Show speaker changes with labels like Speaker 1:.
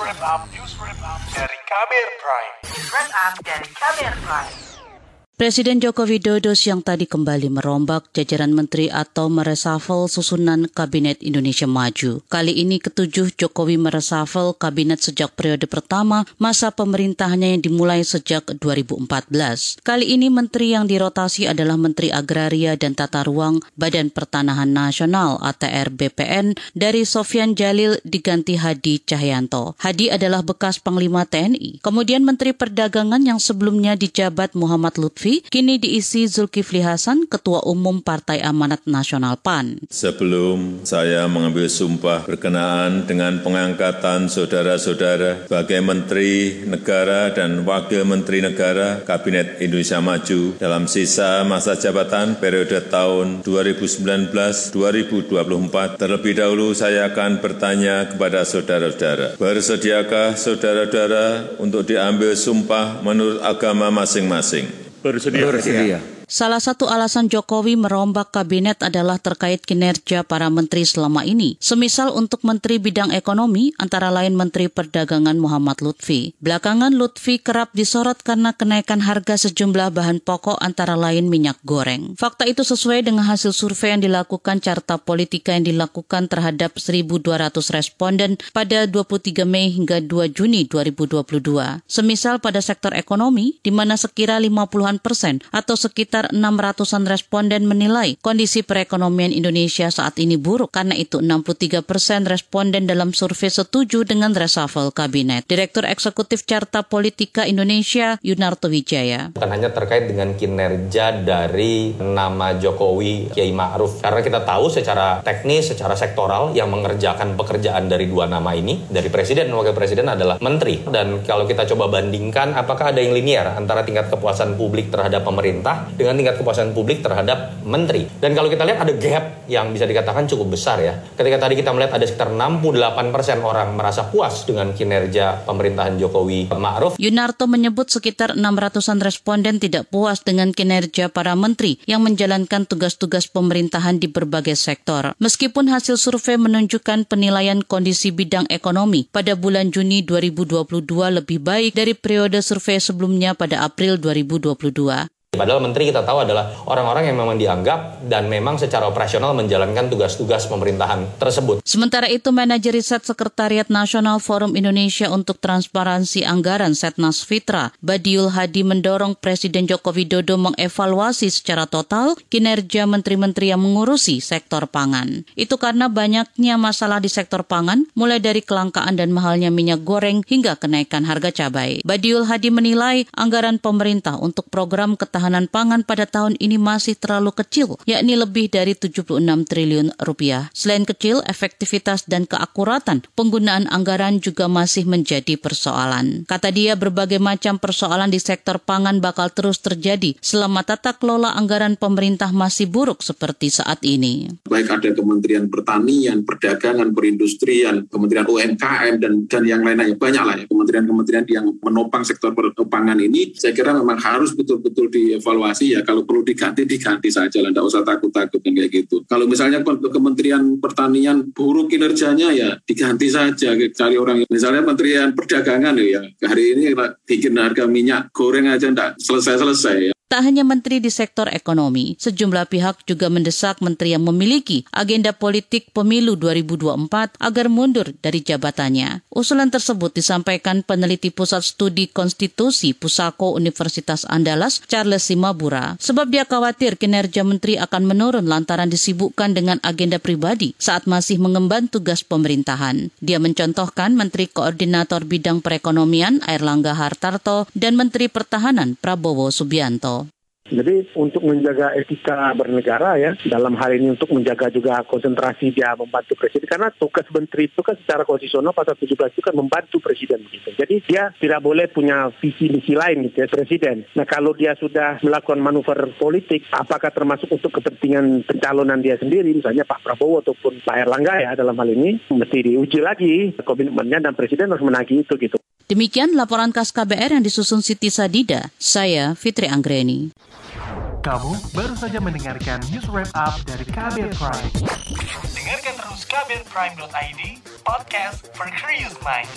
Speaker 1: wrap up, news wrap up dari Kamer Prime.
Speaker 2: News wrap up dari Kamer Prime.
Speaker 3: Presiden Joko Widodo siang tadi kembali merombak jajaran menteri atau meresafel susunan Kabinet Indonesia Maju. Kali ini ketujuh Jokowi meresafel kabinet sejak periode pertama masa pemerintahannya yang dimulai sejak 2014. Kali ini menteri yang dirotasi adalah Menteri Agraria dan Tata Ruang Badan Pertanahan Nasional ATR BPN dari Sofyan Jalil diganti Hadi Cahyanto. Hadi adalah bekas Panglima TNI. Kemudian Menteri Perdagangan yang sebelumnya dijabat Muhammad Lutfi kini diisi Zulkifli Hasan, Ketua Umum Partai Amanat Nasional PAN.
Speaker 4: Sebelum saya mengambil sumpah berkenaan dengan pengangkatan saudara-saudara sebagai Menteri Negara dan Wakil Menteri Negara Kabinet Indonesia Maju dalam sisa masa jabatan periode tahun 2019-2024, terlebih dahulu saya akan bertanya kepada saudara-saudara, bersediakah saudara-saudara untuk diambil sumpah menurut agama masing-masing?
Speaker 5: Bersedia.
Speaker 6: Bersedia.
Speaker 3: Salah satu alasan Jokowi merombak kabinet adalah terkait kinerja para menteri selama ini. Semisal untuk Menteri Bidang Ekonomi, antara lain Menteri Perdagangan Muhammad Lutfi. Belakangan Lutfi kerap disorot karena kenaikan harga sejumlah bahan pokok antara lain minyak goreng. Fakta itu sesuai dengan hasil survei yang dilakukan Carta Politika yang dilakukan terhadap 1.200 responden pada 23 Mei hingga 2 Juni 2022. Semisal pada sektor ekonomi, di mana sekira 50-an persen atau sekitar sekitar 600-an responden menilai kondisi perekonomian Indonesia saat ini buruk. Karena itu 63 persen responden dalam survei setuju dengan reshuffle kabinet. Direktur Eksekutif Carta Politika Indonesia Yunarto Wijaya.
Speaker 7: Bukan hanya terkait dengan kinerja dari nama Jokowi Kiai Ma'ruf. Karena kita tahu secara teknis, secara sektoral yang mengerjakan pekerjaan dari dua nama ini, dari presiden dan wakil presiden adalah menteri. Dan kalau kita coba bandingkan apakah ada yang linear antara tingkat kepuasan publik terhadap pemerintah dengan tingkat kepuasan publik terhadap menteri. Dan kalau kita lihat ada gap yang bisa dikatakan cukup besar ya. Ketika tadi kita melihat ada sekitar 68% orang merasa puas dengan kinerja pemerintahan Jokowi Ma'ruf.
Speaker 3: Yunarto menyebut sekitar 600-an responden tidak puas dengan kinerja para menteri yang menjalankan tugas-tugas pemerintahan di berbagai sektor. Meskipun hasil survei menunjukkan penilaian kondisi bidang ekonomi pada bulan Juni 2022 lebih baik dari periode survei sebelumnya pada April 2022.
Speaker 7: Padahal menteri kita tahu adalah orang-orang yang memang dianggap dan memang secara operasional menjalankan tugas-tugas pemerintahan tersebut.
Speaker 3: Sementara itu, manajer riset Sekretariat Nasional Forum Indonesia untuk Transparansi Anggaran Setnas Fitra, Badiul Hadi mendorong Presiden Joko Widodo mengevaluasi secara total kinerja menteri-menteri yang mengurusi sektor pangan. Itu karena banyaknya masalah di sektor pangan, mulai dari kelangkaan dan mahalnya minyak goreng hingga kenaikan harga cabai. Badiul Hadi menilai anggaran pemerintah untuk program ketahanan ketahanan pangan pada tahun ini masih terlalu kecil, yakni lebih dari 76 triliun rupiah. Selain kecil, efektivitas dan keakuratan penggunaan anggaran juga masih menjadi persoalan. Kata dia, berbagai macam persoalan di sektor pangan bakal terus terjadi selama tata kelola anggaran pemerintah masih buruk seperti saat ini.
Speaker 5: Baik ada Kementerian Pertanian, Perdagangan, Perindustrian, Kementerian UMKM, dan, dan yang lainnya. Banyak lah ya kementerian-kementerian yang menopang sektor pangan ini. Saya kira memang harus betul-betul di dievaluasi ya kalau perlu diganti diganti saja lah, tidak usah takut-takut kan kayak gitu. Kalau misalnya Kementerian Pertanian buruk kinerjanya ya diganti saja, cari orang misalnya Kementerian Perdagangan ya hari ini bikin harga minyak goreng aja tidak selesai-selesai ya.
Speaker 3: Tak hanya menteri di sektor ekonomi, sejumlah pihak juga mendesak menteri yang memiliki agenda politik pemilu 2024 agar mundur dari jabatannya. Usulan tersebut disampaikan peneliti Pusat Studi Konstitusi Pusako Universitas Andalas, Charles Simabura, sebab dia khawatir kinerja menteri akan menurun lantaran disibukkan dengan agenda pribadi saat masih mengemban tugas pemerintahan. Dia mencontohkan Menteri Koordinator Bidang Perekonomian Airlangga Hartarto dan Menteri Pertahanan Prabowo Subianto.
Speaker 6: Jadi untuk menjaga etika bernegara ya, dalam hal ini untuk menjaga juga konsentrasi dia membantu presiden karena tugas menteri itu kan secara konstitusional pasal 17 itu kan membantu presiden gitu. Jadi dia tidak boleh punya visi misi lain gitu ya presiden. Nah kalau dia sudah melakukan manuver politik, apakah termasuk untuk kepentingan pencalonan dia sendiri, misalnya Pak Prabowo ataupun Pak Erlangga ya dalam hal ini mesti diuji lagi komitmennya dan presiden harus menagih itu gitu.
Speaker 3: Demikian laporan khas KBR yang disusun Siti Sadida. Saya Fitri Anggreni.
Speaker 8: Kamu baru saja mendengarkan news wrap up dari Kabel Prime.
Speaker 1: Dengarkan terus kbrprime.id, podcast for curious mind.